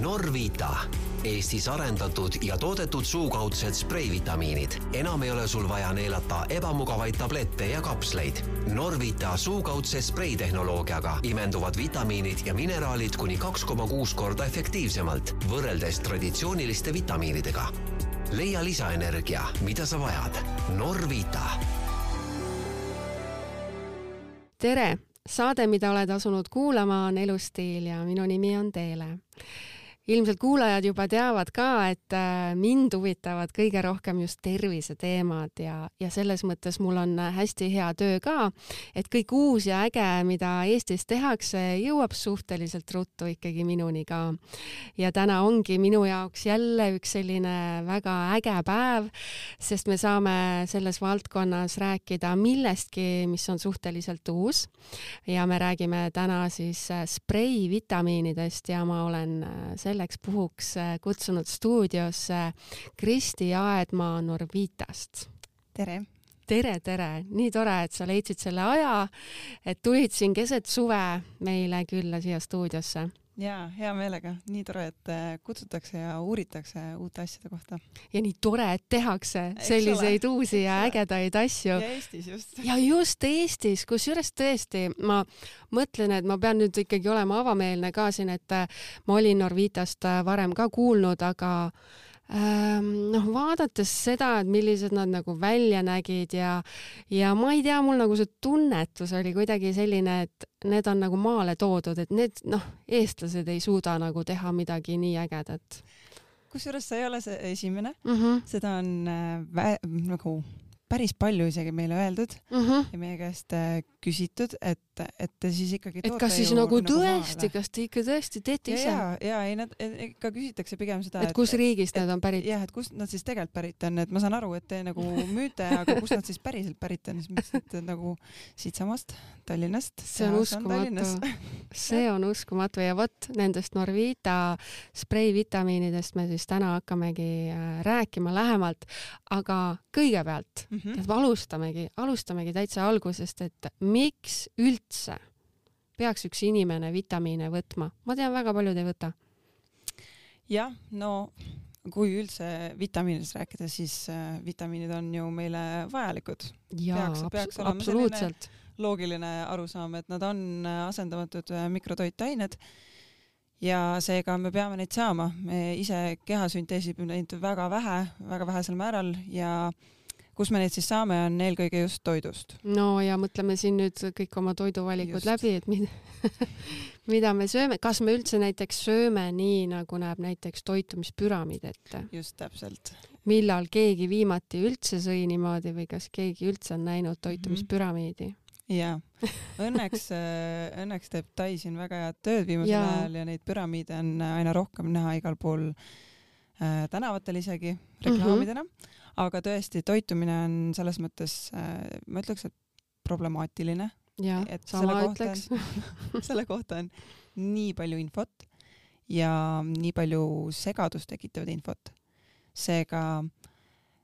Norvita, Eestis arendatud ja toodetud suukaudsed spreivitamiinid. enam ei ole sul vaja neelata ebamugavaid tablette ja kapsleid. Norvita suukaudse spreitehnoloogiaga imenduvad vitamiinid ja mineraalid kuni kaks koma kuus korda efektiivsemalt võrreldes traditsiooniliste vitamiinidega. leia lisaenergia, mida sa vajad. Norvita tere, saade, mida oled asunud kuulama, on Elustiil ja minu nimi on Teele ilmselt kuulajad juba teavad ka, et äh, mind huvitavad kõige rohkem just terviseteemad ja, ja selles mõttes mul on hästi hea töö ka, et kõik uus ja äge, mida Eestis tehakse, jõuab suhteliselt ruttu ikkagi minuni ka. ja täna ongi minu jaoks jälle üks selline väga äge päev, sest me saame selles valdkonnas rääkida millestki, mis on suhteliselt uus. ja me räägime täna siis äh, spreivitamiinidest ja ma olen selle äh, selleks puhuks äh, kutsunud stuudiosse Kristi Aedmaa Norvitast. tere! tere, tere, nii tore, et sa leidsid selle aja, et tulid siin keset suve meile külla siia stuudiosse jaa, hea meelega, nii tore, et äh, kutsutakse ja uuritakse uute asjade kohta. ja nii tore, et tehakse selliseid uusi ja ägedaid asju. ja Eestis just. ja just Eestis, kusjuures tõesti, ma mõtlen, et ma pean nüüd ikkagi olema avameelne ka siin, et äh, ma olin Norvitast äh, varem ka kuulnud, aga noh, vaadates seda, et millised nad nagu välja nägid ja, ja ma ei tea, mul nagu see tunnetus oli kuidagi selline, et need on nagu maale toodud, et need noh, eestlased ei suuda nagu teha midagi nii ägedat. kusjuures sa ei ole see esimene mm, -hmm. seda on äh, vä- nagu päris palju isegi meile öeldud mm -hmm. ja meie käest äh, küsitud, et, et te siis ikkagi et kas siis nagu, nagu tõesti, kas te ikka tõesti teete ise? ja, ja ei, nad ikka küsitakse pigem seda, et kus riigist nad on pärit? jah, et kust nad siis tegelikult pärit on, et ma saan aru, et te nagu müüte, aga kust nad siis päriselt pärit on, siis mõtlesin, et nagu siitsamast Tallinnast. see on uskumatu, see on uskumatu ja vot nendest Norvita spreivitamiinidest me siis täna hakkamegi äh, rääkima lähemalt, aga kõigepealt mm -hmm. et alustamegi, alustamegi täitsa algusest, et miks üldse peaks üks inimene vitamiine võtma? ma tean, väga paljud ei võta. jah, no kui üldse vitamiinidest rääkida, siis äh, vitamiinid on ju meile vajalikud. peaks, peaks olema selline loogiline arusaam, et nad on äh, asendamatud äh, mikrotoitained ja seega me peame neid saama. me ise keha sünteesib neid väga vähe, väga vähesel määral ja äh, kus me neid siis saame, on eelkõige just toidust. no ja mõtleme siin nüüd kõik oma toiduvalikud just. läbi, et mida, mida me sööme, kas me üldse näiteks sööme nii, nagu näeb näiteks toitumispüramiid ette? just täpselt. millal keegi viimati üldse sõi niimoodi või kas keegi üldse on näinud toitumispüramiidi? jaa, õnneks, äh, õnneks teeb Tai siin väga head tööd viimasel ja. ajal ja neid püramiide on aina rohkem näha igal pool äh, tänavatel isegi reklaamidena mm. -hmm aga tõesti, toitumine on selles mõttes, äh, ma ütleks, et problemaatiline. et sama ütleks selle kohta on nii palju infot ja nii palju segadust tekitavat infot. seega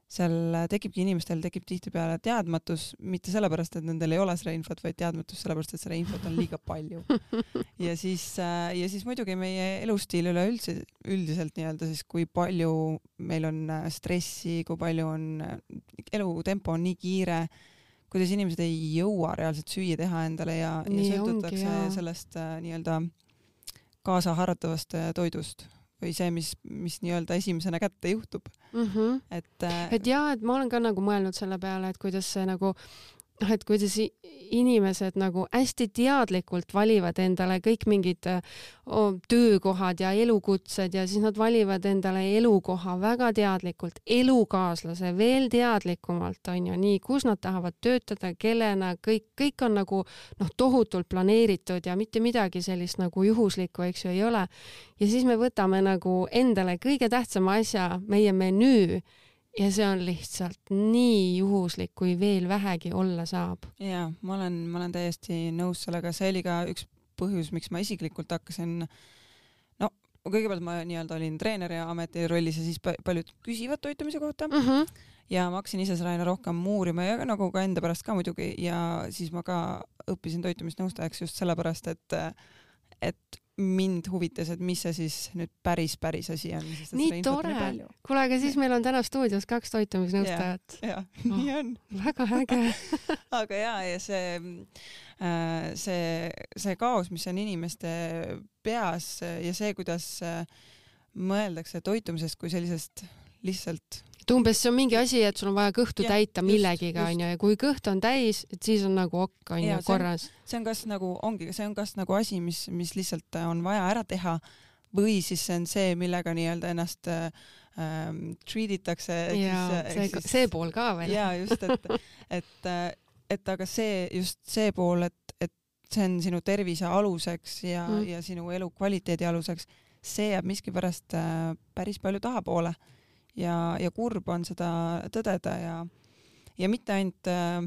seal tekibki inimestel, tekib tihtipeale teadmatus, mitte sellepärast, et nendel ei ole seda infot, vaid teadmatus sellepärast, et seda infot on liiga palju. ja siis, äh, ja siis muidugi meie elustiil üleüldse, üldiselt nii-öelda siis, kui palju meil on äh, stressi, kui palju on, äh, elutempo on nii kiire, kuidas inimesed ei jõua reaalselt süüa teha endale ja, ja sõltutakse sellest nii-öelda kaasaharatavast toidust või see, mis, mis nii-öelda esimesena kätte juhtub mm. -hmm. et äh, et jaa, et ma olen ka nagu mõelnud selle peale, et kuidas see nagu noh, et kuidas inimesed nagu hästi teadlikult valivad endale kõik mingid oh, töökohad ja elukutsed ja siis nad valivad endale elukoha väga teadlikult, elukaaslase veel teadlikumalt, on ju, nii, kus nad tahavad töötada, kellena, kõik, kõik on nagu noh, tohutult planeeritud ja mitte midagi sellist nagu juhuslikku, eks ju, ei ole. ja siis me võtame nagu endale kõige tähtsama asja, meie menüü ja see on lihtsalt nii juhuslik, kui veel vähegi olla saab. jaa, ma olen, ma olen täiesti nõus sellega, see oli ka üks põhjus, miks ma isiklikult hakkasin no kõigepealt ma nii-öelda olin treeneri ametirollis ja siis paljud küsivad toitumise kohta mm. -hmm. ja ma hakkasin ise seda aina rohkem uurima ja nagu ka enda pärast ka muidugi ja siis ma ka õppisin toitumisnõustajaks just sellepärast, et et mind huvitas, et mis see siis nüüd päris, päris asi on. nii tore. kuule, aga siis meil on täna stuudios kaks toitumisnõustajat. jah, nii on oh,. väga äge aga ja, ja see, äh, see, see kaos, mis on inimeste peas ja see, kuidas äh, mõeldakse toitumisest kui sellisest lihtsalt et umbes see on mingi asi, et sul on vaja kõhtu ja, täita millegiga onju ja kui kõht on täis, et siis on nagu ok onju korras. see on kas nagu ongi, see on kas nagu asi, mis, mis lihtsalt on vaja ära teha või siis see on see, millega nii-öelda ennast ähm, treat itakse. jaa, see, see pool ka veel. jaa, just, et, et, et aga see, just see pool, et, et see on sinu tervise aluseks ja mm., ja sinu elukvaliteedi aluseks, see jääb miskipärast äh, päris palju tahapoole ja, ja kurb on seda tõdeda ja, ja mitte ainult äh,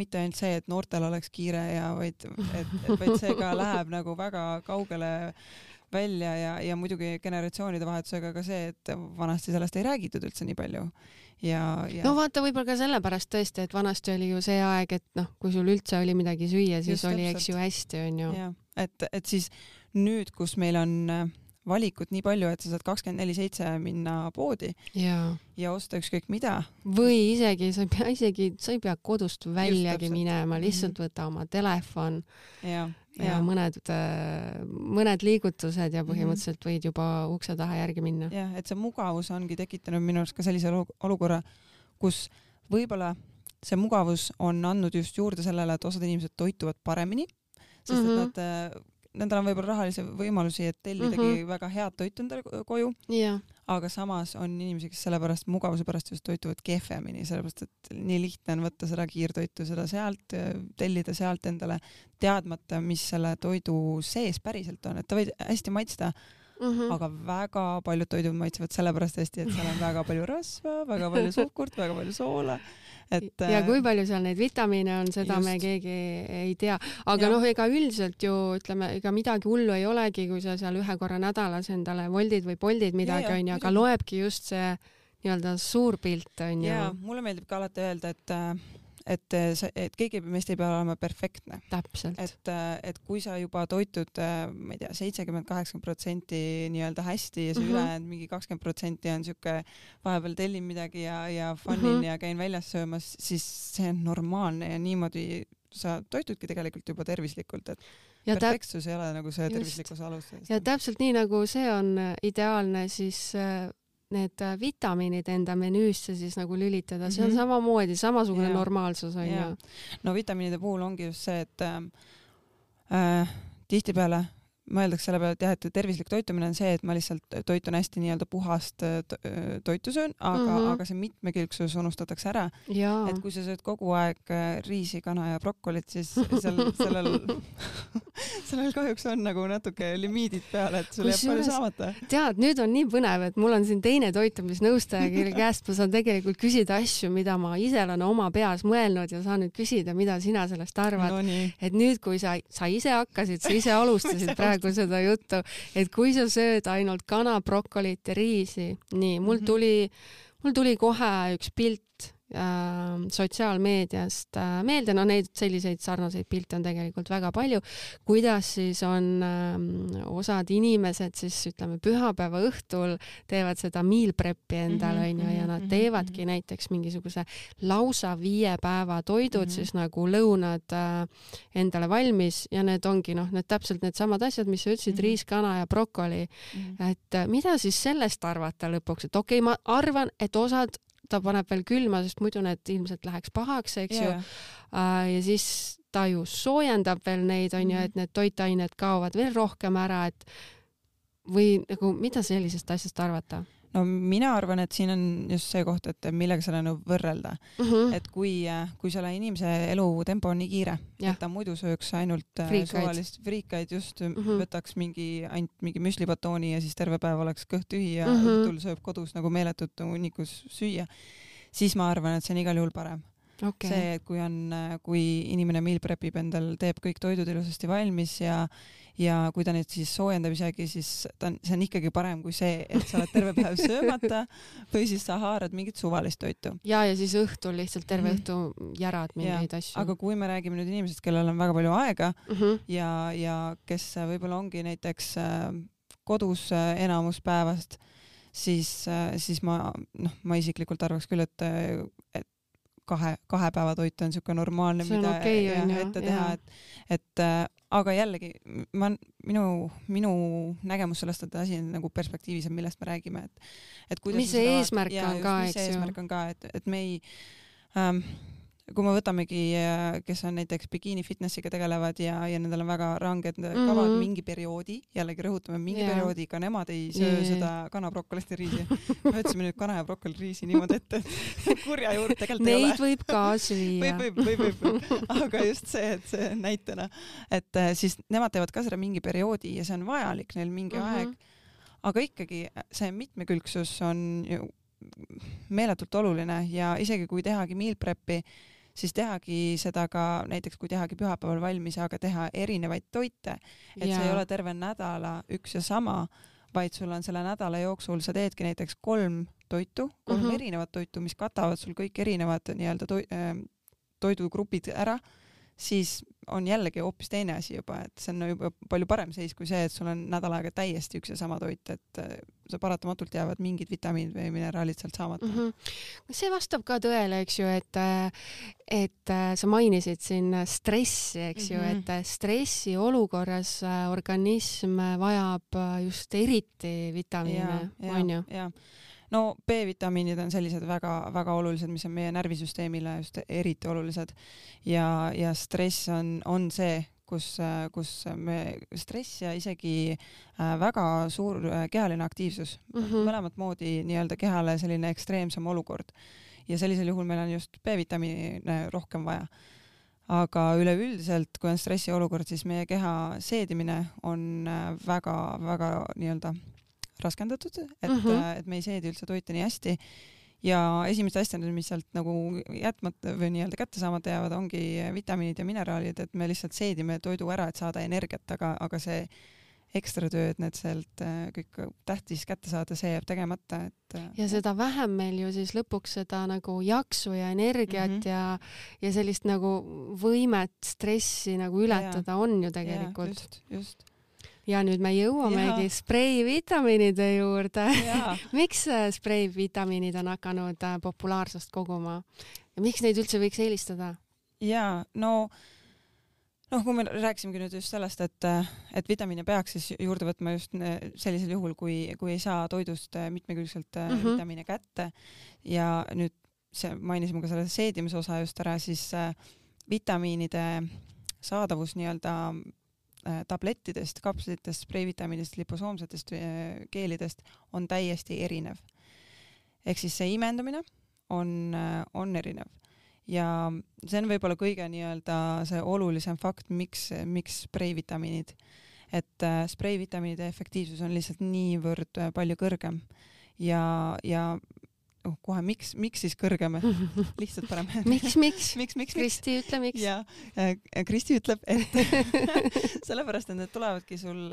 mitte ainult see, et noortel oleks kiire ja vaid, et, et vaid see ka läheb nagu väga kaugele välja ja, ja muidugi generatsioonide vahetusega ka see, et vanasti sellest ei räägitud üldse nii palju. ja, ja. no vaata, võib-olla ka sellepärast tõesti, et vanasti oli ju see aeg, et noh, kui sul üldse oli midagi süüa, siis Just oli, eks ju, hästi, onju. et, et siis nüüd, kus meil on äh, valikut nii palju, et sa saad kakskümmend neli seitse minna poodi ja. ja osta ükskõik mida. või isegi sa ei pea isegi, sa ei pea kodust väljagi minema, lihtsalt mhm. võta oma telefon ja, ja, ja mõned, mõned liigutused ja põhimõtteliselt mhm. võid juba ukse taha järgi minna. jah, et see mugavus ongi tekitanud minu arust ka sellise olukorra, kus võib-olla see mugavus on andnud just juurde sellele, et osad inimesed toituvad paremini, sest mm -hmm. et mhm. nad äh, nendel on võib-olla rahalisi võimalusi, et tellidagi mm -hmm. väga head toitu endale koju yeah.. aga samas on inimesi, kes sellepärast mugavuse pärast just toituvad kehvemini, sellepärast et nii lihtne on võtta seda kiirtoitu, seda sealt, tellida sealt endale, teadmata, mis selle toidu sees päriselt on, et ta võib hästi maitsta Mm -hmm. aga väga paljud toidud maitsevad sellepärast hästi, et seal on väga palju rasva, väga palju suhkurt, väga palju soola et ja kui äh, palju seal neid vitamiine on, seda just. me keegi ei tea, aga noh, ega üldiselt ju ütleme, ega midagi hullu ei olegi, kui sa seal ühe korra nädalas endale voldid või poldid midagi onju, aga loebki just see nii-öelda suur pilt onju. ja mulle meeldib ka alati öelda, et äh, et äh, see, et keegi meist ei pea olema perfektne. et, äh, et kui sa juba toitud, äh, ma ei tea, seitsekümmend, kaheksakümmend protsenti nii-öelda hästi ja see mm -hmm. ülejäänud mingi kakskümmend protsenti on siuke, vahepeal tellin midagi ja, ja fun'in mm -hmm. ja käin väljas söömas, siis see on normaalne ja niimoodi sa toitudki tegelikult juba tervislikult, et ja perfektsus ei ole nagu see tervislikkuse alus. ja täpselt nii nagu see on ideaalne, siis need äh, vitamiinid enda menüüsse siis nagu lülitada, see on mm -hmm. samamoodi samasugune ja. normaalsus onju. no vitamiinide puhul ongi just see, et äh, äh tihtipeale mõeldakse selle peale, et jah, et tervislik toitumine on see, et ma lihtsalt toitun hästi nii-öelda puhast äh, äh, toitu söön, aga mm, -hmm. aga see mitmekülgsus unustatakse ära. et kui sa sööd kogu aeg äh, riisi, kana ja brokolit, siis seal, sellel sellel kahjuks on nagu natuke limiidid peal, et sul jääb palju saamata. tead, nüüd on nii põnev, et mul on siin teine toitumisnõustaja, kelle käest ma saan tegelikult küsida asju, mida ma ise olen oma peas mõelnud ja saan nüüd küsida, mida sina sellest arvad no,. et nüüd, kui sa, sa ise hakkasid, sa ise alustasid praegu praegu seda juttu, et kui sa sööd ainult kana, brokolit ja riisi, nii, mul mhm. tuli, mul tuli kohe üks pilt sotsiaalmeediast äh, meelde, no neid selliseid sarnaseid pilte on tegelikult väga palju, kuidas siis on äh, osad inimesed siis ütleme pühapäeva õhtul teevad seda meal prep'i endale onju mm -hmm, ja nad mhm, teevadki mm -hmm. näiteks mingisuguse lausa viie päeva toidud mm -hmm. siis nagu lõunad äh, endale valmis ja need ongi noh, need täpselt needsamad asjad, mis sa ütlesid mm, -hmm. riis, kana ja brokoli mm. -hmm. et äh, mida siis sellest arvata lõpuks, et okei okay,, ma arvan, et osad ta paneb veel külma, sest muidu need ilmselt läheks pahaks, eks yeah. ju. Äh, ja siis ta ju soojendab veel neid, onju, mhm. et need toitained kaovad veel rohkem ära, et või nagu mida sellisest asjast arvata? No mina arvan, et siin on just see koht, et millega seda nagu võrrelda mm. -hmm. et kui, kui selle inimese elutempo on nii kiire, et ta muidu sööks ainult äh, suvalist friikaid, just mm -hmm. võtaks mingi ainult mingi müslibatooni ja siis terve päev oleks kõht tühi ja mm -hmm. õhtul sööb kodus nagu meeletut hunnikus süüa, siis ma arvan, et see on igal juhul parem okay.. see, et kui on, kui inimene meal prep ib endal, teeb kõik toidud ilusasti valmis ja ja kui ta neid siis soojendab isegi, siis ta on, see on ikkagi parem kui see, et sa oled terve päev söömata või siis sa haarad mingit suvalist toitu. ja, ja siis õhtul lihtsalt terve -hmm. õhtu järad mingeid asju. aga kui me räägime nüüd inimesest, kellel on väga palju aega mm -hmm. ja, ja kes võib-olla ongi näiteks äh, kodus äh, enamus päevast, siis, äh, siis ma, noh, ma isiklikult arvaks küll, et, et kahe, kahe päeva toit on niisugune normaalne, mida okay, ja, ette teha, et, et äh, aga jällegi ma, minu, minu nägemus sellest, et asi on nagu perspektiivis, et millest me räägime, et, et kuidas mis see eesmärk on ka, eks ju. eesmärk on ka, et, et me ei ähm, kui me võtamegi, äh, kes on näiteks bikiini fitnessiga tegelevad ja, ja nendel on väga ranged mm -hmm. kavad mingi perioodi, jällegi rõhutame, mingi yeah. perioodi, ka nemad ei söö yeah. seda kana, brokkolit ja riisi. me võtsime nüüd kana ja brokkoli riisi niimoodi ette, et kurja juurde tegelikult ei ole. Neid võib ka süüa. võib, võib, võib, võib, aga just see, et see näitena, et äh, siis nemad teevad ka seda mingi perioodi ja see on vajalik neil mingi mm -hmm. aeg. aga ikkagi see mitmekülgsus on ju meeletult oluline ja isegi kui tehagi meal prep'i, siis tehagi seda ka näiteks, kui tehagi pühapäeval valmis, aga teha erinevaid toite, et ja. see ei ole terve nädala üks ja sama, vaid sul on selle nädala jooksul, sa teedki näiteks kolm toitu, kolm mm -hmm. erinevat toitu, mis katavad sul kõik erinevad nii-öelda toi, äh, toidugrupid ära siis on jällegi hoopis teine asi juba, et see on juba palju parem seis kui see, et sul on nädal aega täiesti üks ja sama toit, et äh, sa paratamatult jäävad mingid vitamiinid või mineraalid sealt saamata mm. -hmm. see vastab ka tõele, eks ju, et, äh, et äh, sa mainisid siin stressi, eks mm -hmm. ju, mhm. et stressi olukorras organism vajab just eriti vitamiine, onju. jah no B-vitamiinid on sellised väga-väga olulised, mis on meie närvisüsteemile just eriti olulised ja, ja stress on, on see, kus, kus me, stress ja isegi äh, väga suur äh, kehaline aktiivsus mm, -hmm. mõlemat moodi nii-öelda kehale selline ekstreemsem olukord. ja sellisel juhul meil on just B-vitamiine rohkem vaja. aga üleüldiselt, kui on stressiolukord, siis meie keha seedimine on väga-väga äh, nii-öelda raskendatud, et mm, -hmm. et me ei seedi üldse toite nii hästi. ja esimesed asjad, mis sealt nagu jätmata või nii-öelda kätte saamata jäävad, ongi vitamiinid ja mineraalid, et me lihtsalt seedime toidu ära, et saada energiat, aga, aga see ekstra töö, et need sealt äh, kõik tähtis kätte saada, see jääb tegemata, et. Äh, ja seda vähem meil ju siis lõpuks seda nagu jaksu ja energiat mm -hmm. ja, ja sellist nagu võimet stressi nagu ületada ja, on ju tegelikult. just, just ja nüüd me jõuamegi spreivitamiinide juurde. Miks äh, spreivitamiinid on hakanud äh, populaarsust koguma? Ja miks neid üldse võiks eelistada? ja no noh, kui me rääkisimegi nüüd just sellest, et, äh, et vitamiine peaks siis juurde võtma just sellisel juhul, kui, kui ei saa toidust mitmekülgselt mm -hmm. vitamiine kätte. Ja nüüd see, mainisime ka selle seedimise osa just ära, siis vitamiinide saadavus nii-öelda Äh, tablettidest, kapslitest, spreivitamiinidest, liposoomsetest äh, geelidest on täiesti erinev. ehk siis see imendamine on, äh, on erinev ja see on võib-olla kõige nii-öelda see olulisem fakt, miks, miks spreivitamiinid, et spreivitamiinide efektiivsus on lihtsalt niivõrd palju kõrgem ja, ja oh, kohe, miks, miks siis kõrgem lihtsalt parem miks, miks? miks, miks, Kristi, ütle miks. ja Kristi ütleb, et sellepärast, et need tulevadki sul,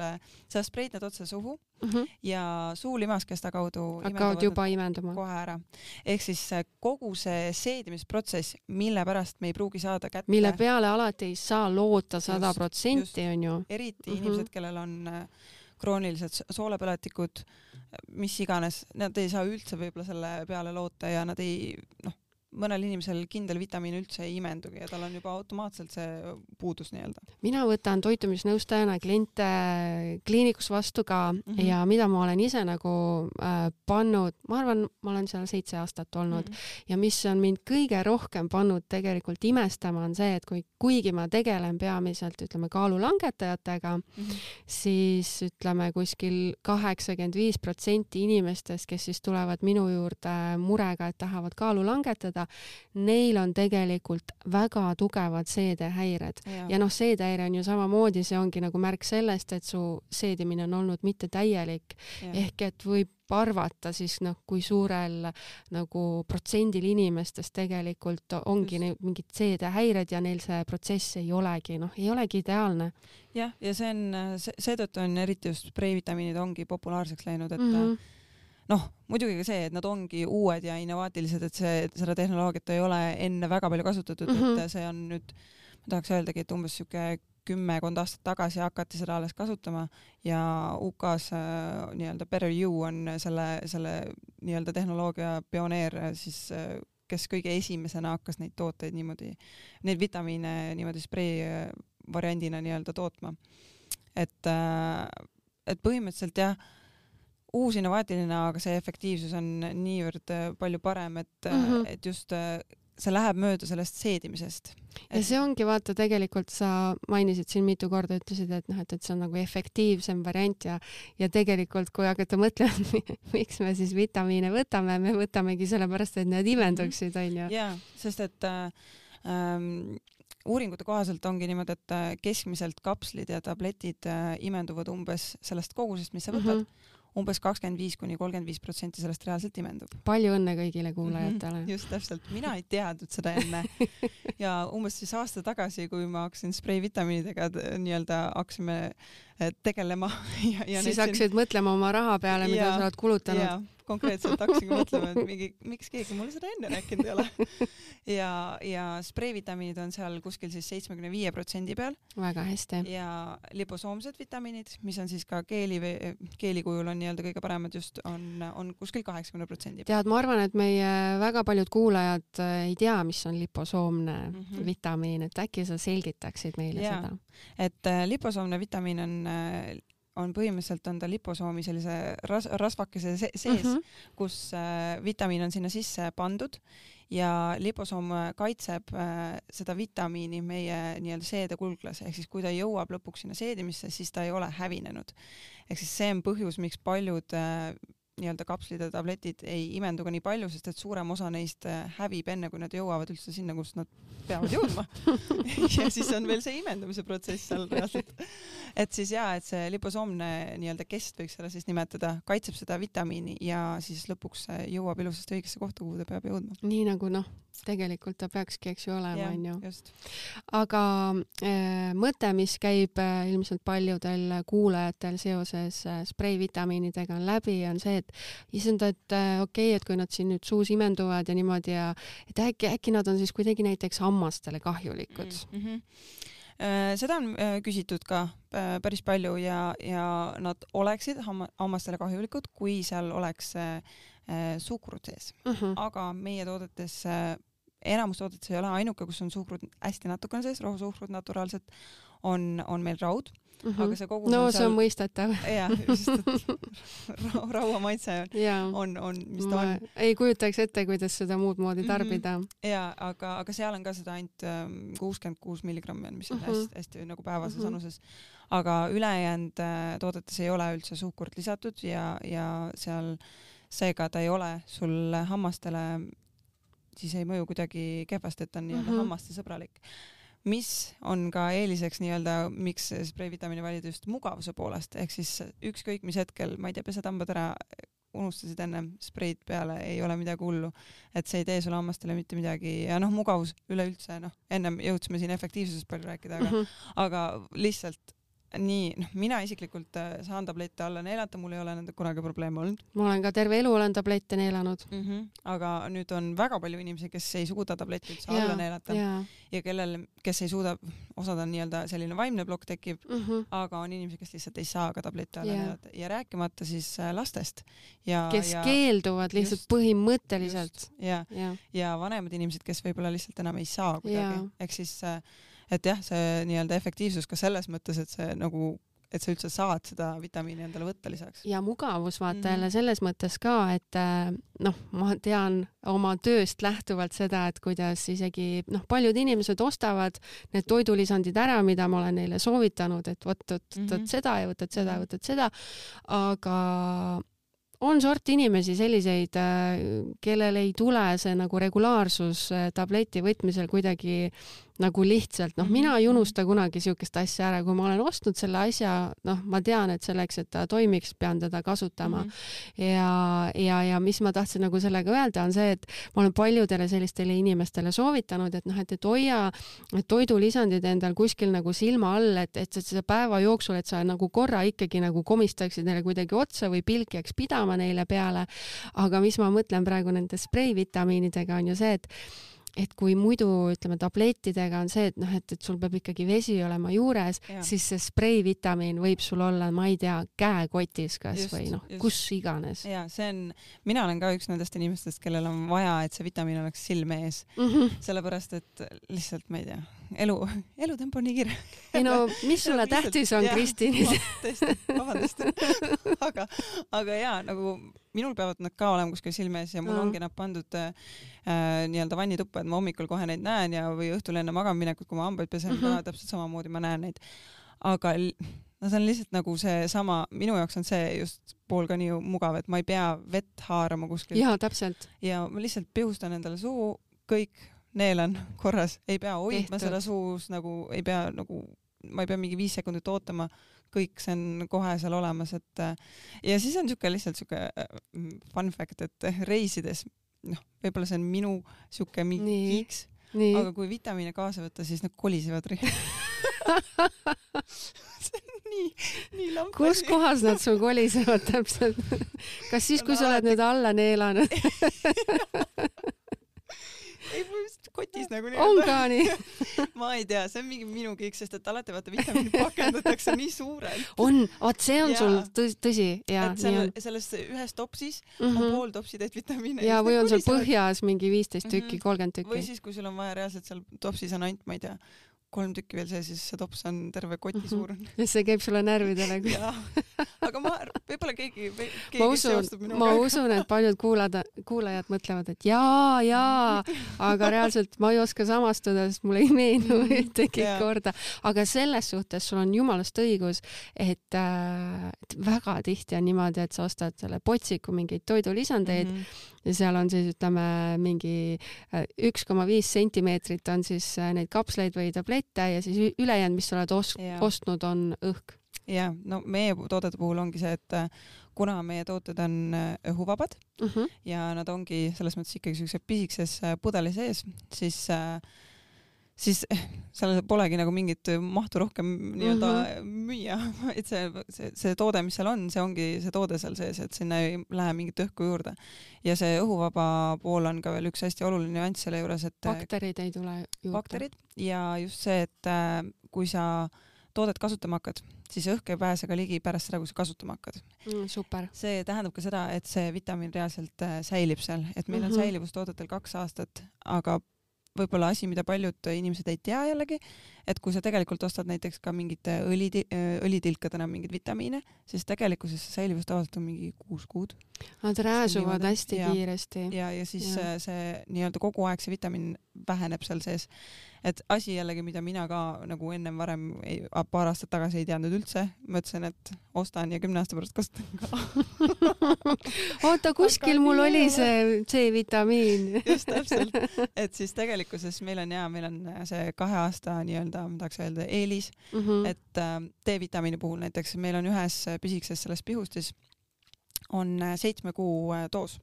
sa spreid need otse suhu mm -hmm. ja suulimaskesta kaudu hakkavad juba imenduma kohe ära. ehk siis äh, kogu see seedimisprotsess, mille pärast me ei pruugi saada kätte. mille peale alati ei saa loota sada protsenti, onju. eriti mm -hmm. inimesed, kellel on äh, kroonilised soolepõletikud mis iganes, nad ei saa üldse võib-olla selle peale loota ja nad ei noh, mõnel inimesel kindel vitamiin üldse ei imendugi ja tal on juba automaatselt see puudus nii-öelda. mina võtan toitumisnõustajana kliente kliinikus vastu ka mm -hmm. ja mida ma olen ise nagu äh, pannud, ma arvan, ma olen seal seitse aastat olnud mm -hmm. ja mis on mind kõige rohkem pannud tegelikult imestama, on see, et kui, kuigi ma tegelen peamiselt ütleme kaalulangetajatega mm, -hmm. siis ütleme kuskil kaheksakümmend viis protsenti inimestest, kes siis tulevad minu juurde murega, et tahavad kaalu langetada, neil on tegelikult väga tugevad seedehäired. Ja, ja noh, seedehäire on ju samamoodi, see ongi nagu märk sellest, et su seedimine on olnud mittetäielik ehk et võib arvata siis noh, kui suurel nagu protsendil inimestest tegelikult ongi neil mingid seedehäired ja neil see protsess ei olegi noh, ei olegi ideaalne. jah, ja see on, seetõttu on eriti just preevitamiinid ongi populaarseks läinud, et mm -hmm noh, muidugi ka see, et nad ongi uued ja innovaatilised, et see, seda tehnoloogiat ei ole enne väga palju kasutatud mm, -hmm. et mhm. see on nüüd, ma tahaks öeldagi, et umbes sihuke kümmekond aastat tagasi hakati seda alles kasutama ja UK-s äh, nii-öelda Better You on selle, selle nii-öelda tehnoloogia pioneer siis äh, kes kõige esimesena hakkas neid tooteid niimoodi, neid vitamiine niimoodi sprei äh, variandina nii-öelda tootma. et, et põhimõtteliselt jah, uus innovaatiline, aga see efektiivsus on niivõrd palju parem, et mm, -hmm. et just see läheb mööda sellest seedimisest. ja see ongi, vaata, tegelikult sa mainisid siin mitu korda, ütlesid, et noh, et, et see on nagu efektiivsem variant ja ja tegelikult, kui hakata mõtlema, miks me siis vitamiine võtame, me võtamegi sellepärast, et need imenduksid, onju. jaa, sest et äh, ähm, uuringute kohaselt ongi niimoodi, et äh, keskmiselt kapslid ja tabletid äh, imenduvad umbes sellest kogusest, mis sa võtad mm. -hmm umbes kakskümmend viis kuni kolmkümmend viis protsenti sellest reaalselt imendub. palju õnne kõigile kuulajatele mm. -hmm, just täpselt, mina ei teadnud seda enne ja umbes siis aasta tagasi, kui ma hakkasin spreivitamiinidega nii-öelda hakkasime eh, tegelema ja, ja siis hakkasid siin... mõtlema oma raha peale, mida ja, sa oled kulutanud konkreetselt hakkasingi mõtlema, et mingi, miks keegi mulle seda enne rääkinud ei ole. ja, ja spreivitamiinid on seal kuskil siis seitsmekümne viie protsendi peal. väga hästi. ja liposoomsed vitamiinid, mis on siis ka keeli, keeli kujul on nii-öelda kõige paremad just, on, on kuskil kaheksakümne protsendi peal. tead, ma arvan, et meie väga paljud kuulajad äh, ei tea, mis on liposoomne mm -hmm. vitamiin, et äkki sa selgitaksid meile ja. seda? et äh, liposoomne vitamiin on äh, on põhimõtteliselt on ta liposoomi sellise ras-, rasvakese sees mm, -hmm. kus äh, vitamiin on sinna sisse pandud ja liposoom kaitseb äh, seda vitamiini meie nii-öelda seedekulglas, ehk siis kui ta jõuab lõpuks sinna seedimisse, siis ta ei ole hävinenud. ehk siis see on põhjus, miks paljud äh, nii-öelda kapslid ja tabletid ei imendu ka nii palju, sest et suurem osa neist äh, hävib enne, kui nad jõuavad üldse sinna, kus nad peavad jõudma ja siis on veel see imendumise protsess seal reaalselt. et siis jaa, et see liposoomne nii-öelda kest võiks seda siis nimetada, kaitseb seda vitamiini ja siis lõpuks jõuab ilusasti õigesse kohta, kuhu ta peab jõudma. nii nagu noh, tegelikult ta peakski, eks ju, olema, onju. aga äh, mõte, mis käib äh, ilmselt paljudel kuulajatel seoses äh, spreivitamiinidega on läbi, on see, et issand, et äh, okei okay,, et kui nad siin nüüd suus imenduvad ja niimoodi ja et äkki, äkki nad on siis kuidagi näiteks hammastele kahjulikud mm. -hmm seda on äh, küsitud ka päris palju ja, ja nad oleksid hamma, hammastele kahjulikud, kui seal oleks suhkrut sees uh. Mhm. -huh. aga meie toodetes enamus toodetes ei ole ainuke, kus on suhkrut hästi natukene sees, rohusuhkrut naturaalselt, on, on meil raud mm, -hmm. aga see kogus no on seal... see on mõistetav. jah, just, et raua maitse on, on, on, mis ta on. ei kujutaks ette, kuidas seda muud moodi mhm. tarbida mm. -hmm. ja aga, aga seal on ka seda ainult ähm, kuuskümmend kuus milligrammi on, mis on mm -hmm. Hästi, nagu päevases mm -hmm. annuses. aga ülejäänud äh, toodetes ei ole üldse suhkurt lisatud ja, ja seal seega ta ei ole sul hammastele siis ei mõju kuidagi kehvasti, et ta on nii-öelda mm -hmm. hammastesõbralik. Mis on ka eeliseks nii-öelda, miks spreivitamiini valida just mugavuse poolest, ehk siis ükskõik mis hetkel, ma ei tea, pesed hambad ära, unustasid ennem spreid peale, ei ole midagi hullu. et see ei tee sulle hammastele mitte midagi ja noh, mugavus üleüldse, noh, ennem jõudsime siin efektiivsusest palju rääkida, aga mm, -hmm. aga lihtsalt nii, noh, mina isiklikult äh, saan tablette alla neelata, mul ei ole nendega kunagi probleeme olnud. ma olen ka terve elu olen tablette neelanud mm. -hmm. aga nüüd on väga palju inimesi, kes ei suuda tabletti üldse alla neelata ja. ja kellel, kes ei suuda, osad on nii-öelda selline vaimne plokk tekib mm, -hmm. aga on inimesi, kes lihtsalt ei saa ka tablette alla ja. neelata ja rääkimata siis äh, lastest. ja, kes ja, keelduvad lihtsalt just, põhimõtteliselt. ja, ja., ja vanemad inimesed, kes võib-olla lihtsalt enam ei saa kuidagi, ehk siis äh, et jah, see nii-öelda efektiivsus ka selles mõttes, et see nagu et sa üldse saad seda vitamiini endale võtta lisaks. ja mugavus vaata mm -hmm. jälle selles mõttes ka, et äh, noh, ma tean oma tööst lähtuvalt seda, et kuidas isegi noh, paljud inimesed ostavad need toidulisandid ära, mida ma olen neile soovitanud, et vot, vot, vot -hmm. seda ja võtad seda ja võtad seda, aga on sort inimesi selliseid, kellel ei tule see nagu regulaarsus tableti võtmisel kuidagi nagu lihtsalt, noh, mina ei unusta kunagi siukest asja ära, kui ma olen ostnud selle asja, noh, ma tean, et selleks, et ta toimiks, pean teda kasutama mm. -hmm. ja, ja, ja mis ma tahtsin nagu sellega öelda, on see, et ma olen paljudele sellistele inimestele soovitanud, et noh, et, et hoia toidulisandid endal kuskil nagu silma all, et, et selle päeva jooksul, et sa nagu korra ikkagi nagu komistaksid neile kuidagi otsa või pilk jääks pidama neile peale. aga mis ma mõtlen praegu nende spreivitamiinidega on ju see, et et kui muidu ütleme tablettidega on see, et noh, et, et sul peab ikkagi vesi olema juures, siis see spreivitamiin võib sul olla, ma ei tea, käekotis kas just, või noh, kus iganes. ja see on, mina olen ka üks nendest inimestest, kellel on vaja, et see vitamiin oleks silme ees mm, -hmm. sellepärast et lihtsalt ma ei tea, elu, elutempo on nii kiire. ei no mis sulle tähtis on, Kristin? tõesti, vabandust aga, aga jaa, nagu minul peavad nad ka olema kuskil silme ees ja mul mm. ongi nad pandud äh, nii-öelda vannituppa, et ma hommikul kohe neid näen ja, või õhtul enne magamaminekut, kui ma hambaid pesen mm, -hmm. ka täpselt samamoodi ma näen neid. aga no see on lihtsalt nagu seesama, minu jaoks on see just pool ka nii mugav, et ma ei pea vett haarama kuskilt. jaa, täpselt. ja ma lihtsalt pihustan endale suhu, kõik, neelan korras, ei pea hoidma seda suus nagu, ei pea nagu, ma ei pea mingi viis sekundit ootama. Kõik see on kohe seal olemas, et ja siis on niisugune lihtsalt niisugune äh, fun fact, et reisides noh, võib-olla see on minu niisugune mingi kiiks, aga kui vitamiine kaasa võtta, siis nad kolisevad see on nii, nii lamp. kus kohas nad sul kolisevad täpselt? kas siis, kui sa oled need alla neelanud kotis nagu nii. on ka nii ma ei tea, see on mingi minu kõik, sest et alati vaata vitamiinid pakendatakse nii suurelt. on, vot see on ja. sul tõsi, tõsi ja. et seal, selles ühes topsis mm -hmm. on mhm. pool topsi täit vitamiine. ja, või on sul põhjas mingi viisteist tükki, mhm. kolmkümmend tükki. või siis, kui sul on vaja reaalselt seal topsis on ainult, ma ei tea kolm tükki veel sees, siis see tops on terve koti mhm. suurune. ja see käib sulle närvidele aga ma, võib-olla keegi, keegi ma usun, ma usun, et paljud kuulada, kuulajad mõtlevad, et jaa, jaa, aga reaalselt ma ei oska samastuda, sest mulle ei meenu ühtegi korda. aga selles suhtes sul on jumalast õigus, et, äh, väga tihti on niimoodi, et sa ostad selle potsiku mingeid toidulisandeid mm -hmm ja seal on siis ütleme mingi äh, üks koma viis sentimeetrit on siis äh, neid kapsleid või tablette ja siis ülejäänud, mis sa oled os ja. ostnud, on õhk. ja no meie toodete puhul ongi see, et äh, kuna meie tooted on õhuvabad uh mhm. -huh. ja nad ongi selles mõttes ikkagi siukse pisikeses pudeli sees, siis äh, siis seal polegi nagu mingit mahtu rohkem nii-öelda mm -hmm. müüa, et see, see, see toode, mis seal on, see ongi see toode seal sees, et sinna ei lähe mingit õhku juurde. ja see õhuvaba pool on ka veel üks hästi oluline nüanss selle juures, et bakterid ei tule juurde. bakterid ja just see, et äh, kui sa toodet kasutama hakkad, siis õhk ei pääse ka ligi pärast seda, kui sa kasutama hakkad mm,. super. see tähendab ka seda, et see vitamiin reaalselt äh, säilib seal, et meil mm -hmm. on mhm. säilivus toodetel kaks aastat, aga võib-olla asi, mida paljud inimesed ei tea jällegi, et kui sa tegelikult ostad näiteks ka mingite õli, õlitilkadena mingeid vitamiine, siis tegelikkuses see säilivus tavaliselt on mingi kuus kuud. Nad rääsuvad hästi ja, kiiresti. ja, ja siis ja. see, see nii-öelda kogu aeg see vitamiin väheneb seal sees et asi jällegi, mida mina ka nagu ennem varem ei, paar aastat tagasi ei teadnud üldse, mõtlesin, et ostan ja kümne aasta pärast kasutan ka. Oota, kuskil mul oli see C-vitamiin just täpselt, et siis tegelikkuses meil on ja meil on see kahe aasta nii-öelda, ma tahaks öelda eelis. Mm, -hmm. et äh, D-vitamiini puhul näiteks meil on ühes pisikeses selles pihustis on seitsme kuu äh, doos.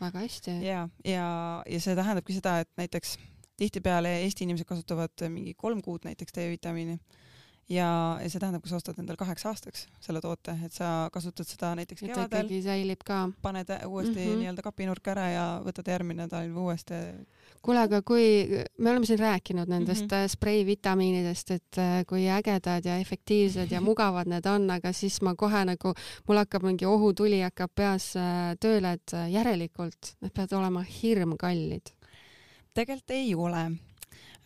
Väga hästi. ja, ja, ja see tähendabki seda, et näiteks tihtipeale Eesti inimesed kasutavad mingi kolm kuud näiteks D-vitamiini ja, ja see tähendab, kui sa ostad endale kaheks aastaks selle toote, et sa kasutad seda näiteks et kevadel. ikkagi säilib ka. paned uuesti mm -hmm. nii-öelda kapinurka ära ja võtad järgmine talv uuesti. kuule, aga kui me oleme siin rääkinud nendest mm -hmm. spreivitamiinidest, et äh, kui ägedad ja efektiivsed ja mugavad need on, aga siis ma kohe nagu, mul hakkab mingi ohutuli hakkab peas äh, tööle, et järelikult need peavad olema hirmkallid tegelikult ei ole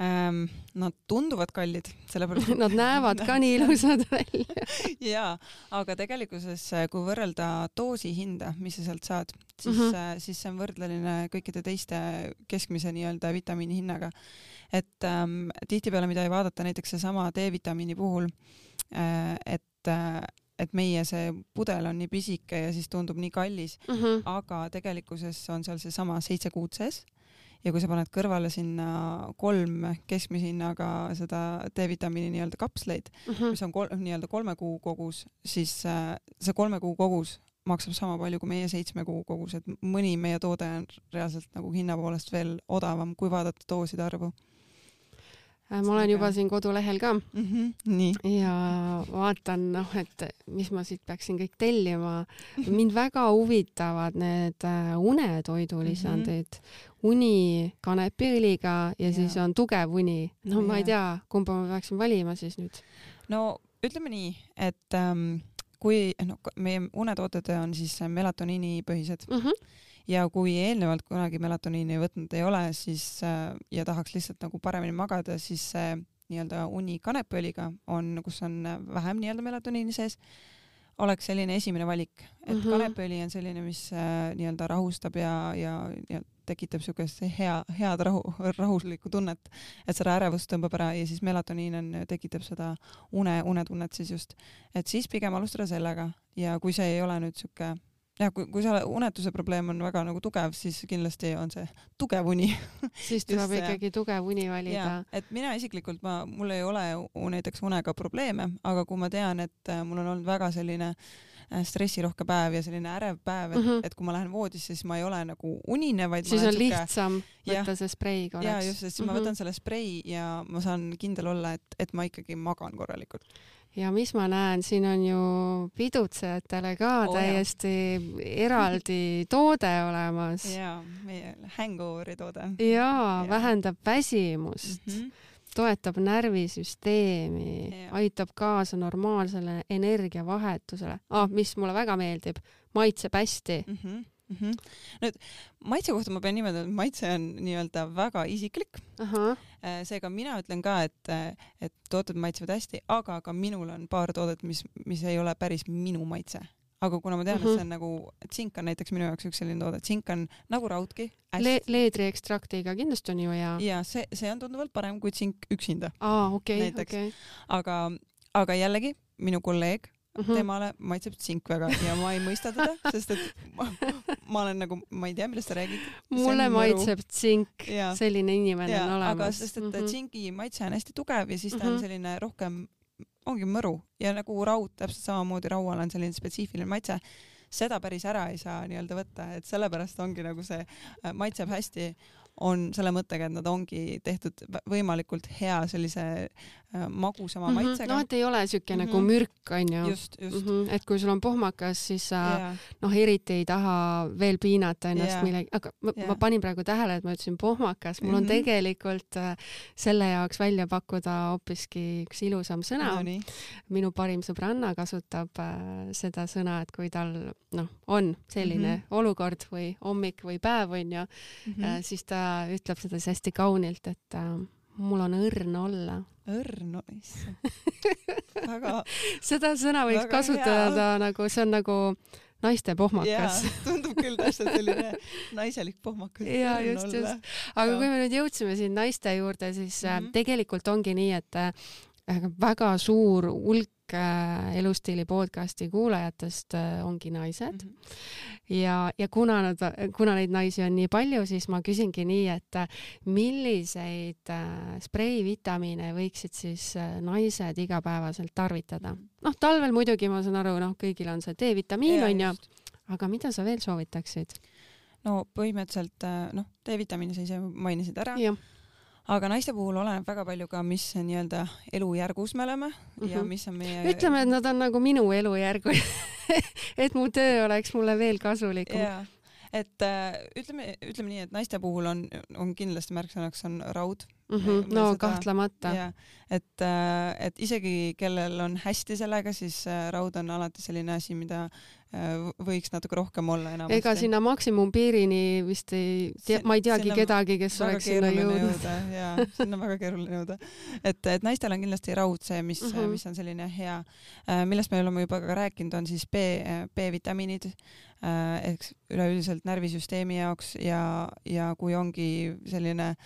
ähm,. Nad tunduvad kallid, sellepärast Nad näevad ka nii ilusad välja jaa, aga tegelikkuses, kui võrrelda doosi hinda, mis sa sealt saad, siis mm, -hmm. siis see on võrdleline kõikide teiste keskmise nii-öelda vitamiini hinnaga. et ähm, tihtipeale, mida ei vaadata, näiteks seesama D-vitamiini puhul äh,, et äh, et meie see pudel on nii pisike ja siis tundub nii kallis mm. -hmm. aga tegelikkuses on seal seesama seitse kuud sees ja kui sa paned kõrvale sinna kolm keskmise hinnaga seda D-vitamiini nii-öelda kapsleid mm, -hmm. mis on kol nii-öelda kolme kuu kogus, siis äh, see kolme kuu kogus maksab sama palju kui meie seitsme kuu kogus, et mõni meie toode on reaalselt nagu hinna poolest veel odavam, kui vaadata dooside arvu ma olen juba siin kodulehel ka mm. -hmm. nii. ja vaatan, noh, et mis ma siit peaksin kõik tellima. mind väga huvitavad need äh, unetoidulisandid mm, -hmm. uni kanepiõliga ja, ja siis on tugev uni. no ja. ma ei tea, kumba ma peaksin valima siis nüüd. no ütleme nii, et ähm, kui noh, meie unetooted on siis melatoniini põhised mm. -hmm ja kui eelnevalt kunagi melatoniini võtnud ei ole, siis äh, ja tahaks lihtsalt nagu paremini magada, siis see nii-öelda uni kanepiõliga on, kus on vähem nii-öelda melatoniini sees, oleks selline esimene valik, et mm -hmm. kanepiõli on selline, mis äh, nii-öelda rahustab ja, ja, ja tekitab siukest hea, head rahu, rahuslikku tunnet, et seda ärevust tõmbab ära ja siis melatoniin on, tekitab seda une, unetunnet siis just. et siis pigem alustada sellega ja kui see ei ole nüüd siuke jah, kui, kui see unetuse probleem on väga nagu tugev, siis kindlasti on see tugev uni siis tuleb Just, ikkagi tugev uni valida. et mina isiklikult, ma, mul ei ole näiteks unega probleeme, aga kui ma tean, et äh, mul on olnud väga selline äh, stressirohke päev ja selline ärev päev, et mm, -hmm. et kui ma lähen voodisse, siis ma ei ole nagu unine, vaid siis on suke... lihtsam võtta ja, see sprei korraks. ja just, sest siis mm -hmm. ma mhm. võtan selle sprei ja ma saan kindel olla, et, et ma ikkagi magan korralikult ja mis ma näen, siin on ju pidutsejatele ka oh, täiesti jah. eraldi toode olemas. jaa, meie hangoveri toode. jaa ja., vähendab väsimust mm, -hmm. toetab närvisüsteemi, aitab kaasa normaalsele energiavahetusele ah,, mis mulle väga meeldib, maitseb hästi mm. -hmm mm. -hmm. nüüd maitse kohta ma pean niimoodi, et maitse on nii-öelda väga isiklik. Äh, seega mina ütlen ka, et, et tooted maitsevad hästi, aga ka minul on paar toodet, mis, mis ei ole päris minu maitse aga kuna ma tean mm, -hmm. et see on nagu, tsink on näiteks minu jaoks üks selline toode, tsink on nagu raudki Le. leedriekstraktiga kindlasti on ju hea. ja see, see on tunduvalt parem kui tsink üksinda. aa, okei, okei. aga, aga jällegi minu kolleeg mm -hmm. temale maitseb tsink väga ja ma ei mõista teda, sest et ma, ma olen nagu, ma ei tea, millest sa räägid. mulle maitseb tsink, selline inimene ja, on olemas. aga sest, et mm -hmm. tsingi maitse on hästi tugev ja siis ta on mhm. selline rohkem, ongi mõru ja nagu raud, täpselt samamoodi raual on selline spetsiifiline maitse seda päris ära ei saa nii-öelda võtta, et sellepärast ongi nagu see äh, maitseb hästi, on selle mõttega, et nad ongi tehtud võimalikult hea sellise magusama mm -hmm. maitsega. noh, et ei ole siuke mm -hmm. nagu mürk onju. just, just mm. -hmm. et kui sul on pohmakas, siis sa yeah. noh, eriti ei taha veel piinata ennast yeah. millegi, aga ma, yeah. ma panin praegu tähele, et ma ütlesin pohmakas, mul mm -hmm. on mhm. tegelikult äh, selle jaoks välja pakkuda hoopiski üks ilusam sõna no,. minu parim sõbranna kasutab äh, seda sõna, et kui tal noh, on selline mm -hmm. olukord või hommik või päev onju mm, -hmm. äh, siis ta ütleb seda siis hästi kaunilt, et äh, mul on õrn olla. Õrn, issand. väga. seda sõna võiks kasutada hea. nagu, see on nagu naiste pohmakas. tundub küll täpselt selline naiselik pohmakas. ja just, just. aga ja. kui me nüüd jõudsime siin naiste juurde, siis mm -hmm. tegelikult ongi nii, et äh, väga suur hulk Äh, elustiili podcasti kuulajatest äh, ongi naised mm. -hmm. ja, ja kuna nad, kuna neid naisi on nii palju, siis ma küsingi nii, et äh, milliseid spreivitamiine võiksid siis naised igapäevaselt tarvitada? noh, talvel muidugi ma saan aru, noh, kõigil on see D-vitamiin onju, aga mida sa veel soovitaksid? no põhimõtteliselt noh, D-vitamiini sa ise mainisid ära aga naiste puhul oleneb väga palju ka, mis nii-öelda elujärgus me oleme mm -hmm. ja mhm. mis on meie. ütleme, et nad on nagu minu elujärgu et mu töö oleks mulle veel kasulikum. et äh, ütleme, ütleme nii, et naiste puhul on, on kindlasti märksõnaks on raud mm. -hmm. no seda, kahtlemata. et, äh, et isegi kellel on hästi sellega, siis äh, raud on alati selline asi, mida Äh, võiks natuke rohkem olla enamasti. ega sinna maksimumpiirini vist ei ma ei teagi kedagi, kes oleks sinna jõudnud. jaa, sinna on väga keeruline jõuda. et, et naistel on kindlasti raud see, mis mm, -hmm. mis on selline hea, äh, millest me oleme juba ka rääkinud, on siis B, B-vitamiinid äh, ehk üleüldiselt närvisüsteemi jaoks ja, ja kui ongi selline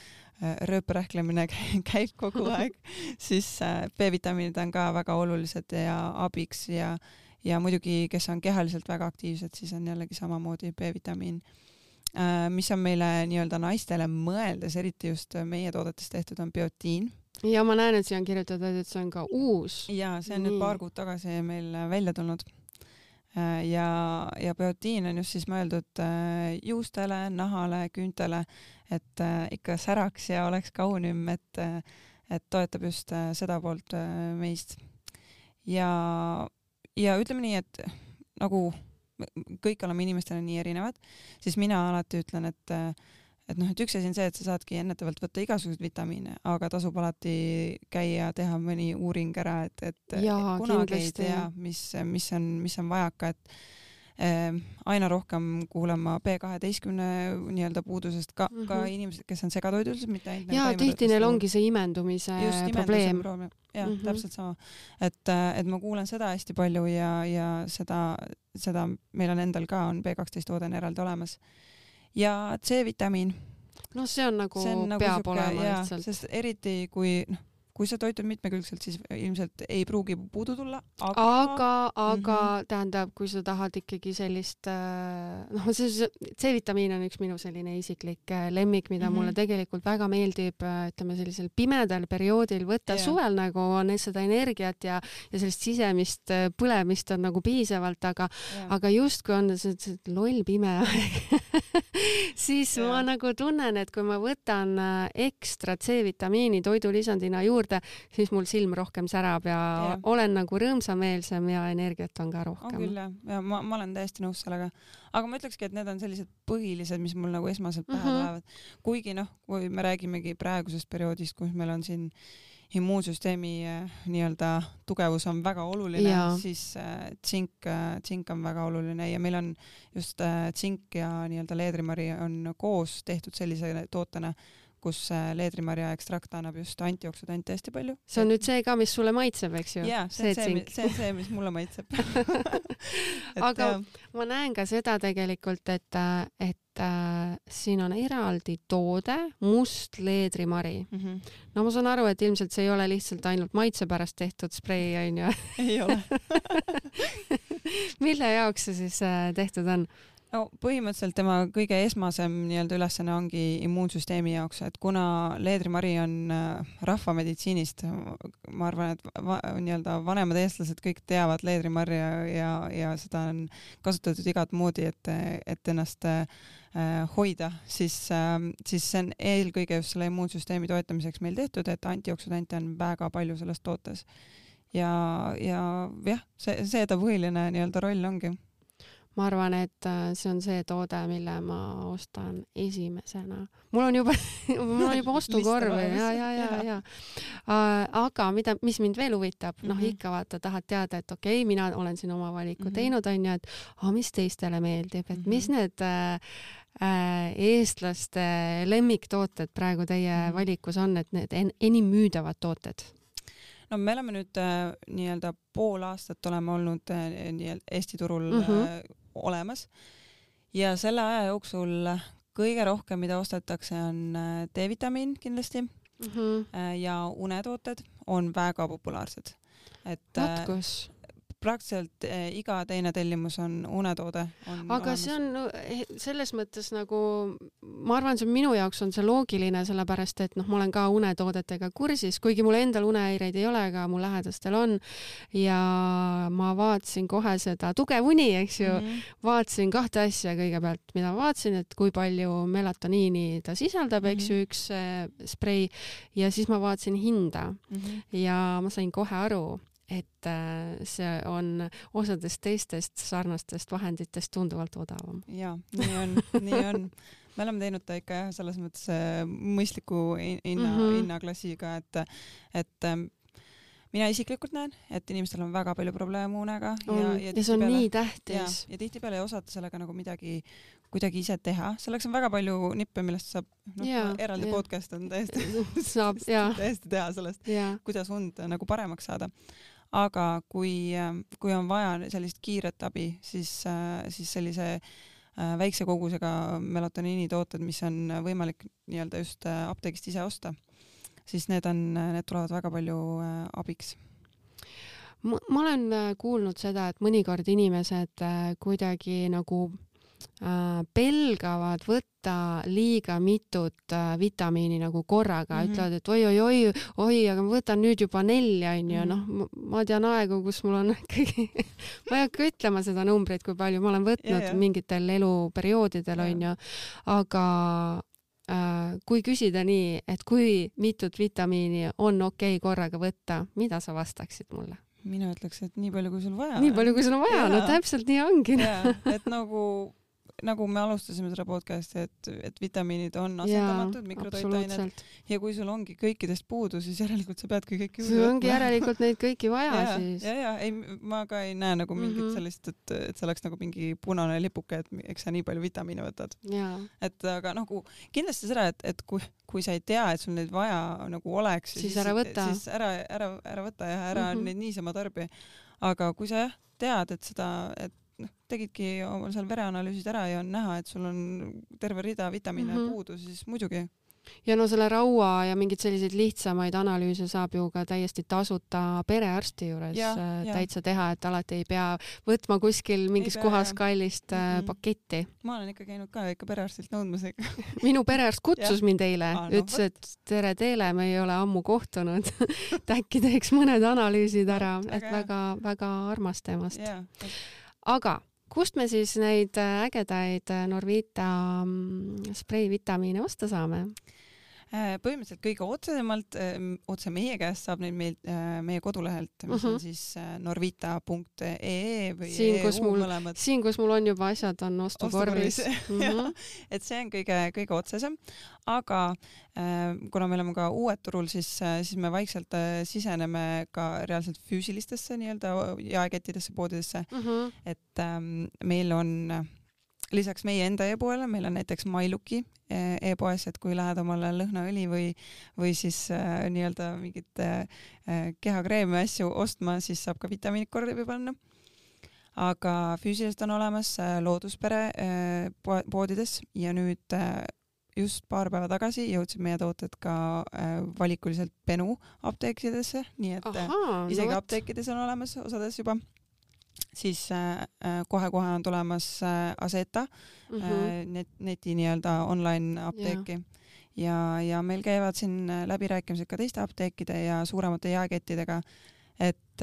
rööprähklemine käib kogu aeg, siis B-vitamiinid on ka väga olulised ja abiks ja ja muidugi, kes on kehaliselt väga aktiivsed, siis on jällegi samamoodi B-vitamiin äh,. mis on meile nii-öelda naistele mõeldes, eriti just meie toodetes tehtud, on biotiin ja ma näen, et siia on kirjutatud, et see on ka uus. ja see on Nii. nüüd paar kuud tagasi meil välja tulnud Äh, ja, ja biotiin on just siis mõeldud äh, juustele, nahale, küüntele, et äh, ikka säraks ja oleks kaunim, et, et toetab just seda poolt meist. ja, ja ütleme nii, et nagu kõik oleme inimestena nii erinevad, siis mina alati ütlen, et et noh, et üks asi on see, et sa saadki ennetavalt võtta igasuguseid vitamiine, aga tasub alati käia, teha mõni uuring ära, et, et Jaa, kunagi ei tea, mis, mis on, mis on vajaka, et äh, aina rohkem kuulen ma B kaheteistkümne nii-öelda puudusest ka mm, -hmm. ka mhm. inimesed, kes on segatoidulised, mitte ainult. ja tihti neil ongi see imendumise Just, probleem. jah mm -hmm., täpselt sama, et, et ma kuulen seda hästi palju ja, ja seda, seda meil on endal ka on B kaksteist toode on eraldi olemas ja C-vitamiin. noh, see on nagu, see on nagu peab suke, olema lihtsalt. sest eriti kui noh, kui sa toitud mitmekülgselt, siis ilmselt ei pruugi puudu tulla, aga aga, aga mm -hmm. tähendab, kui sa tahad ikkagi sellist äh, noh, see C-vitamiin on üks minu selline isiklik äh, lemmik, mida mm -hmm. mulle tegelikult väga meeldib, äh, ütleme sellisel pimedal perioodil võtta yeah. suvel nagu on seda energiat ja, ja sellist sisemist põlemist on nagu piisavalt, aga yeah., aga justkui on see, see loll pime aeg siis yeah. ma nagu tunnen, et kui ma võtan ekstra C-vitamiini toidulisandina juurde, siis mul silm rohkem särab ja, ja. olen nagu rõõmsameelsem ja energiat on ka rohkem. on küll jah, ja ma, ma olen täiesti nõus sellega. aga ma ütlekski, et need on sellised põhilised, mis mul nagu esmaselt pähe mm -hmm. tulevad. kuigi noh, kui me räägimegi praegusest perioodist, kus meil on siin immuunsüsteemi äh, nii-öelda tugevus on väga oluline, siis äh, tsink äh,, tsink on väga oluline ja meil on just tsink ja nii-öelda leedrimari on koos tehtud sellise tootena, kus äh, leedrimarja ekstrakt annab just antioksüdante hästi palju. see on nüüd see ka, mis sulle maitseb, eks ju? jaa, see on see, see on see, mis mulle maitseb aga jah. ma näen ka seda tegelikult, et, et äh, siin on eraldi toode, must leedrimari mm. -hmm. no ma saan aru, et ilmselt see ei ole lihtsalt ainult maitse pärast tehtud sprei, onju. ei ole mille jaoks see siis äh, tehtud on? No põhimõtteliselt tema kõige esmasem nii-öelda ülesanne ongi immuunsüsteemi jaoks, et kuna leedrimari on äh, rahvameditsiinist, ma arvan, et va, nii-öelda vanemad eestlased kõik teavad leedrimarja ja, ja seda on kasutatud igat moodi, et, et ennast äh, hoida, siis äh,, siis see on eelkõige just selle immuunsüsteemi toetamiseks meil tehtud, et antioksüdante on väga palju selles tootes. ja, ja jah, see, see ta põhiline nii-öelda roll ongi ma arvan, et äh, see on see toode, mille ma ostan esimesena. mul on juba mul on juba ostukorv ja, ja, ja, ja, aga mida, mis mind veel huvitab mm, -hmm. noh, mhm. ikka vaata, tahad teada, et okei okay,, mina olen siin oma valiku mm -hmm. teinud, onju, et oh, mis teistele meeldib, et mm -hmm. mis need äh, äh, eestlaste lemmiktooted praegu teie -hmm. valikus on, et need en enim müüdavad tooted no me oleme nüüd äh, nii-öelda pool aastat oleme olnud äh, nii-öelda Eesti turul mm -hmm. äh, olemas ja selle aja jooksul kõige rohkem, mida ostetakse, on äh, D-vitamiin kindlasti mm -hmm. ja unetooted on väga populaarsed. et Vot kus praktiliselt eh, iga teine tellimus on unetoode. aga olemas. see on eh, selles mõttes nagu, ma arvan, see on minu jaoks on see loogiline, sellepärast et noh, ma olen ka unetoodetega kursis, kuigi mul endal unehäireid ei ole, aga mu lähedastel on. ja ma vaatasin kohe seda Tugev uni, eks ju mm, -hmm. vaatasin kahte asja kõigepealt, mida ma vaatasin, et kui palju melatoniini ta sisaldab mm, -hmm. eks ju, üks äh, sprei ja siis ma vaatasin hinda mm -hmm. ja ma sain kohe aru et äh, see on osadest teistest sarnastest vahenditest tunduvalt odavam. ja nii on, nii on. me oleme teinud ta ikka jah, selles mõttes äh, mõistliku hinna mm -hmm., hinnaklassiga, et, et ähm, mina isiklikult näen, et inimestel on väga palju probleeme unega ja, ja, ja see on nii tähtis. ja, ja tihtipeale ei osata sellega nagu midagi kuidagi ise teha, selleks on väga palju nippe, millest saab, noh, eraldi ja. podcast on täiesti saab, täiesti teha sellest, kuidas und nagu paremaks saada aga kui, kui on vaja sellist kiiret abi, siis, siis sellise äh, väikse kogusega melatoniini tooted, mis on võimalik nii-öelda just äh, apteegist ise osta, siis need on, need tulevad väga palju äh, abiks. Ma olen äh, kuulnud seda, et mõnikord inimesed äh, kuidagi nagu äh, pelgavad võtta liiga mitut äh, vitamiini nagu korraga mm, -hmm. ütlevad, et oi-oi-oi, oi, aga ma võtan nüüd juba nelja, onju, noh, ma tean aegu, kus mul on ikkagi ma ei hakka ütlema seda numbrit, kui palju ma olen võtnud yeah, yeah. mingitel eluperioodidel, onju, aga äh, kui küsida nii, et kui mitut vitamiini on okei okay korraga võtta, mida sa vastaksid mulle? mina ütleks, et nii palju, kui sul vaja on. nii palju, kui sul on vaja, no täpselt nii ongi. et nagu nagu me alustasime seda podcast'i, et, et vitamiinid on asendamatud, mikrotoitained ja kui sul ongi kõikidest puudu, siis järelikult sa peadki kõiki juurde võtma. sul ongi järelikult neid kõiki vaja ja, siis. ja, ja ei, ma ka ei näe nagu mingit mm -hmm. sellist, et, et see oleks nagu mingi punane lipuke, et eks sa nii palju vitamiine võtad. et aga nagu kindlasti seda, et, et kui, kui sa ei tea, et sul neid vaja nagu oleks, siis ära võta. siis ära, ära, ära võta ja ära mm -hmm. neid niisama tarbi. aga kui sa jah tead, et seda, et noh, tegidki omal seal vereanalüüsid ära ja on näha, et sul on terve rida vitamiine mm -hmm. puudu, siis muidugi. ja no selle raua ja mingeid selliseid lihtsamaid analüüse saab ju ka täiesti tasuta perearsti juures ja, äh, ja. täitsa teha, et alati ei pea võtma kuskil mingis pea, kohas kallist mm -hmm. paketti. ma olen ikka käinud ka ikka perearstilt nõudmas ikka minu perearst kutsus mind eile no, ütles, et tere Teele, me ei ole ammu kohtunud et äkki teeks mõned analüüsid ära, et väga-väga armas temast aga kust me siis neid äh, ägedaid äh, Norvita mm, spreivitamiine osta saame? Äh, põhimõtteliselt kõige otsesemalt otse meie käest saab neid meil meie kodulehelt, mis uh -huh. on mhm. siis norvita.ee või siin, kus EU mul, siin, kus mul on juba asjad on ostukorvis. Mm -hmm. et see on kõige, kõige otsesem, aga kuna me oleme ka uued turul, siis, siis me vaikselt siseneme ka reaalselt füüsilistesse nii-öelda jaekettidesse, poodidesse uh. Mhm. -huh. et ähm, meil on lisaks meie enda e-poele, meil on näiteks MyLooki eh, e-poes, et kui lähed omale lõhnaõli või, või siis äh, nii-öelda mingit äh, kehakreemi asju ostma, siis saab ka vitamiinid korvi panna. aga füüsiliselt on olemas äh, Looduspere äh, poodides ja nüüd äh, just paar päeva tagasi jõudsid meie tooted ka äh, valikuliselt Benu apteekidesse, nii et Aha, isegi no apteekides on olemas osades juba siis kohe-kohe äh, on tulemas äh, Aseta mm -hmm. net, neti nii-öelda online apteeki. Ja, ja, ja meil käivad siin läbirääkimised ka teiste apteekide ja suuremate jaekettidega, et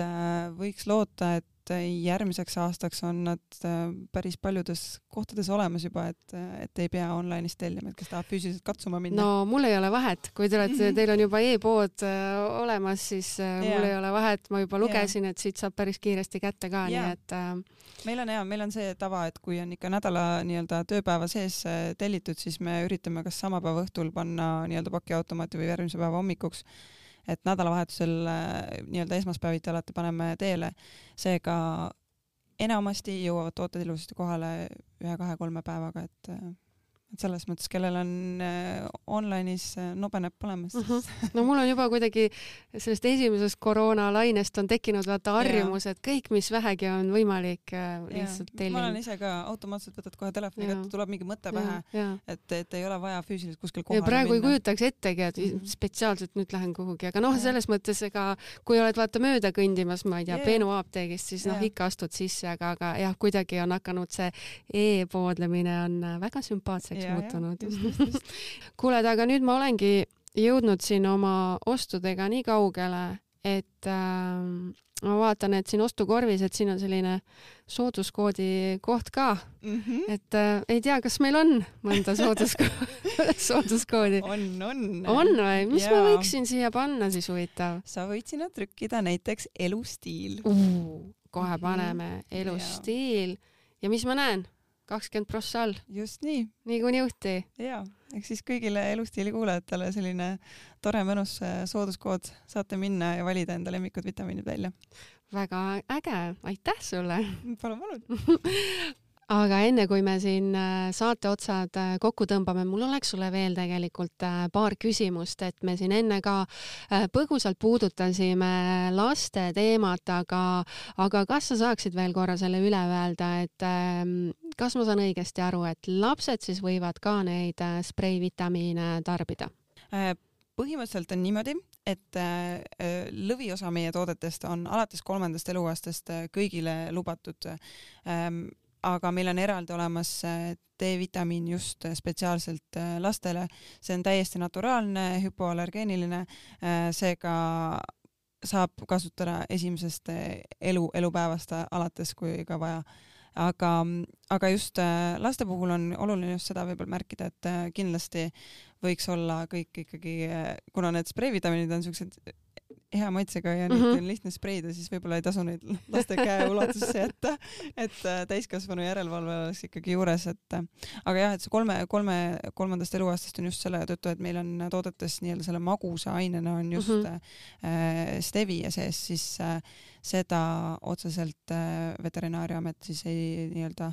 võiks loota, et et järgmiseks aastaks on nad äh, päris paljudes kohtades olemas juba, et, et ei pea online'ist tellima, et kes tahab füüsiliselt katsuma minna. no mul ei ole vahet, kui te olete -hmm. teil on juba e-pood äh, olemas, siis yeah. Äh, mul ei ole vahet, ma juba lugesin yeah., et siit saab päris kiiresti kätte ka yeah., nii et äh... meil on hea, meil on see tava, et kui on ikka nädala nii-öelda tööpäeva sees tellitud, siis me üritame kas sama päeva õhtul panna nii-öelda pakiautomaati või järgmise päeva hommikuks et nädalavahetusel äh, nii-öelda esmaspäeviti alati paneme teele, seega enamasti jõuavad tooted ilusasti kohale ühe-kahe-kolme päevaga, et äh, et selles mõttes, kellel on äh, online'is äh, nobe näpp olemas uh. Mhm. -huh. no mul on juba kuidagi sellest esimesest koroonalainest on tekkinud vaata harjumus, et kõik, mis vähegi on võimalik äh, lihtsalt tellida. ma olen ise ka automaatselt võtad kohe telefoni kätte, tuleb mingi mõte pähe, et, et ei ole vaja füüsiliselt kuskil kohale minna. praegu ei kujutaks ettegi, et -hmm. spetsiaalselt nüüd lähen kuhugi, aga noh, selles mõttes ega kui oled vaata mööda kõndimas, ma ei tea, Benu apteegist, siis noh, ikka astud sisse, aga, aga jah, kuidagi on hakanud see e-poodlemine on väga sümpaatseks nüüdseks muutunud. kuule, aga nüüd ma olengi jõudnud siin oma ostudega nii kaugele, et äh, ma vaatan, et siin ostukorvis, et siin on selline sooduskoodi koht ka mm. -hmm. et äh, ei tea, kas meil on mõnda soodusko sooduskoodi? on, on. on või? mis ja. ma võiksin siia panna siis huvitav? sa võid sinna trükkida näiteks elustiil uh,. kohe paneme mm -hmm. elustiil ja. ja mis ma näen? Kakskümmend prossa all. just nii. nii kuni õhti. ja, ehk siis kõigile elustiili kuulajatele selline tore mõnus äh, sooduskood, saate minna ja valida enda lemmikud vitamiinid välja. väga äge, aitäh sulle. palun, palun aga enne kui me siin äh, saate otsad äh, kokku tõmbame, mul oleks sulle veel tegelikult äh, paar küsimust, et me siin enne ka põgusalt puudutasime laste teemat, aga, aga kas sa saaksid veel korra selle üle öelda, et ähm, kas ma saan õigesti aru, et lapsed siis võivad ka neid spreivitamiine tarbida? põhimõtteliselt on niimoodi, et lõviosa meie toodetest on alates kolmandast eluaastast kõigile lubatud aga meil on eraldi olemas D-vitamiin just spetsiaalselt lastele, see on täiesti naturaalne, hüpoallergeeniline, seega saab kasutada esimesest elu, elupäevast alates, kui ka vaja. Aga, aga just laste puhul on oluline just seda võib-olla märkida, et kindlasti võiks olla kõik ikkagi, kuna need spreivitamiinid on siuksed hea maitsega ja neid mm -hmm. on lihtne spreida, siis võib-olla ei tasu neid laste käe ulatusse jätta, et täiskasvanu järelevalve oleks ikkagi juures, et aga jah, et see kolme, kolme, kolmandast eluaastast on just selle tõttu, et meil on toodetes nii-öelda selle magusa ainena on just mm -hmm. äh, stevia sees, siis äh, seda otseselt äh, Veterinaariamet siis ei nii-öelda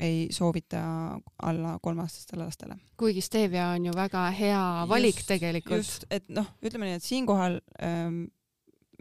ei soovita alla kolmeaastastele lastele. kuigi stevia on ju väga hea valik just, tegelikult. just, et noh, ütleme nii, et siinkohal ähm,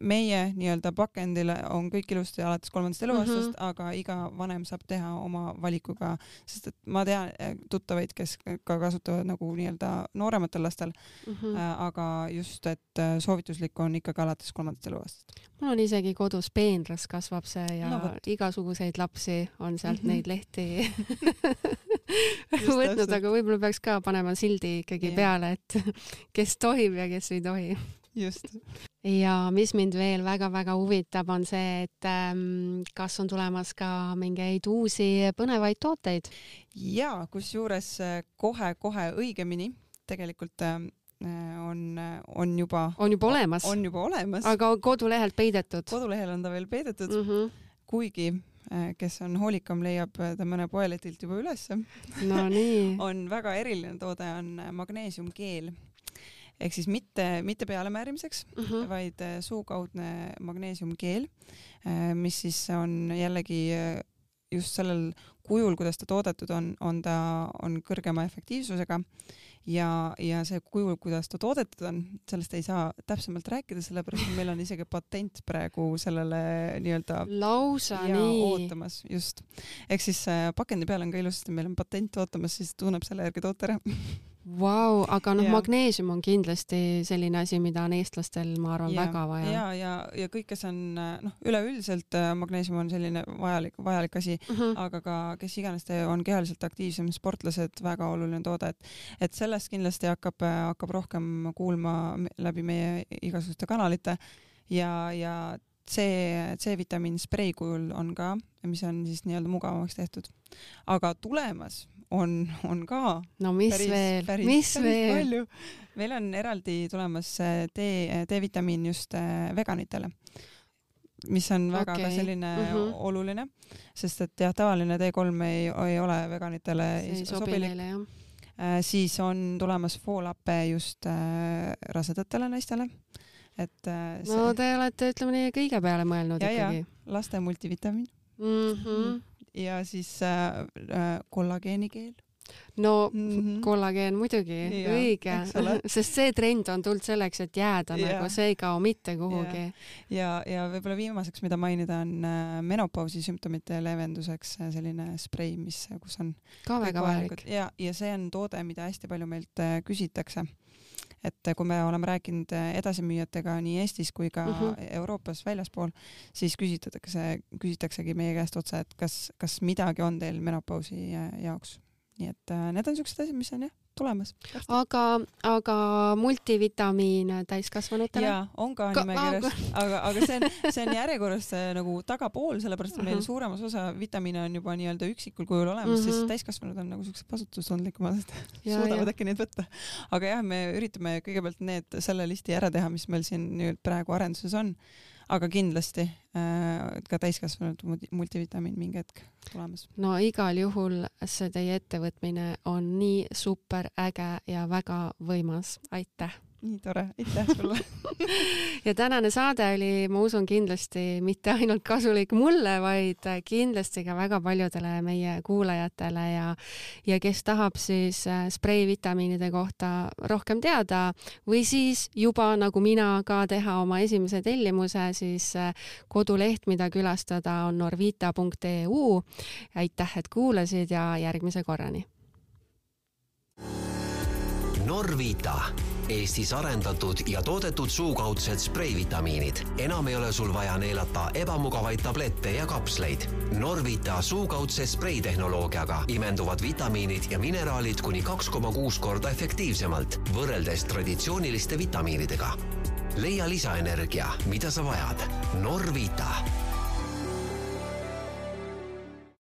meie nii-öelda pakendile on kõik ilusti alates kolmandast eluaastast mm, -hmm. aga iga vanem saab teha oma valikuga, sest et ma tean eh, tuttavaid, kes ka kasutavad nagu nii-öelda noorematel lastel mm, -hmm. aga just, et äh, soovituslik on ikkagi alates kolmandast eluaastast. mul on isegi kodus peenras kasvab see ja no, võt. igasuguseid lapsi on sealt -hmm. neid lehti võtnud, aga võib-olla peaks ka panema sildi ikkagi yeah. peale, et kes tohib ja kes ei tohi just. Ja mis mind veel väga-väga huvitab, on see, et ähm, kas on tulemas ka mingeid uusi põnevaid tooteid? ja kusjuures kohe-kohe äh, õigemini tegelikult äh, on, on juba. on juba olemas? on juba olemas. aga kodulehelt peidetud? kodulehel on ta veel peidetud mm, -hmm. kuigi äh, kes on hoolikam, leiab ta mõne poeletilt juba ülesse. no nii on väga eriline toode, on magneesiumkeel ehk siis mitte, mitte pealemäärimiseks mm, -hmm. vaid äh, suukaudne magneesiumkeel, äh, mis siis on jällegi äh, just sellel kujul, kuidas ta toodetud on, on ta, on kõrgema efektiivsusega ja, ja see kujul, kuidas ta toodetud on, sellest ei saa täpsemalt rääkida, sellepärast et meil on isegi patent praegu sellele nii-öelda lausa nii ootamas, just. ehk siis pakendi peal on ka ilusasti, meil on patent ootamas, siis tunneb selle järgi toote ära Vau, aga noh, magneesium on kindlasti selline asi, mida on eestlastel, ma arvan, väga vaja. ja, ja, ja kõik, kes on noh, üleüldiselt äh, magneesium on selline vajalik, vajalik asi mhm. -huh. aga ka kes iganes on kehaliselt aktiivsem, sportlased, väga oluline toode, et et sellest kindlasti hakkab, hakkab rohkem kuulma läbi meie igasuguste kanalite ja, ja C, C-vitamiin sprei kujul on ka, mis on siis nii-öelda mugavamaks tehtud. aga tulemas on, on ka. no mis päris, veel, mis päris veel? meil on eraldi tulemas D, D-vitamiin just äh, veganitele, mis on väga okay. ka selline mm -hmm. oluline, sest et jah, tavaline D3 ei, ei ole veganitele ei sobilik. Äh, siis on tulemas foolape just äh, rasedatele naistele et äh, see... no te olete, ütleme nii, kõige peale mõelnud ja, ikkagi. laste multivitamiin mm. -hmm ja siis äh, äh, kollageenikeel no mm -hmm. kollageen muidugi, õige, sest see trend on tulnud selleks, et jääda ja. nagu, see ei kao mitte kuhugi. ja, ja, ja võib-olla viimaseks, mida mainida, on äh, menopausi sümptomite leevenduseks äh, selline sprei, mis, kus on ka väga vajalik. ja, ja see on toode, mida hästi palju meilt küsitakse et kui me oleme rääkinud edasimüüjatega nii Eestis kui ka mm -hmm. Euroopas väljaspool, siis küsitakse, küsitaksegi meie käest otse, et kas, kas midagi on teil menopausi jaoks. nii et äh, need on siuksed asjad, mis on jah tulemas. aga, aga multivitamiin täiskasvanutele? jaa, on ka, nimekirjas, aga, aga see on, see on järjekorras äh, nagu tagapool, sellepärast et meil mhm. -huh. suuremas osa vitamiine on juba nii-öelda üksikul kujul olemas uh, -huh. siis mhm. täiskasvanud on nagu siuksed vastutustundlikumad, et suudavad äkki neid võtta. aga jah, me üritame kõigepealt need, selle listi ära teha, mis meil siin nüüd praegu arenduses on aga kindlasti äh, ka täiskasvanud multivitamiin mingi hetk tulemas. no igal juhul see teie ettevõtmine on nii super äge ja väga võimas, aitäh nii tore, aitäh sulle ja tänane saade oli, ma usun, kindlasti mitte ainult kasulik mulle, vaid kindlasti ka väga paljudele meie kuulajatele ja ja kes tahab siis äh, spreivitamiinide kohta rohkem teada või siis juba nagu mina ka teha oma esimese tellimuse, siis äh, koduleht, mida külastada, on norvita.eu. aitäh, et kuulasid ja järgmise korrani. Norvita Eestis arendatud ja toodetud suukaudsed spreivitamiinid. enam ei ole sul vaja neelata ebamugavaid tablette ja kapsleid. Norvita suukaudse spreitehnoloogiaga imenduvad vitamiinid ja mineraalid kuni kaks koma kuus korda efektiivsemalt võrreldes traditsiooniliste vitamiinidega. leia lisaenergia, mida sa vajad. Norvita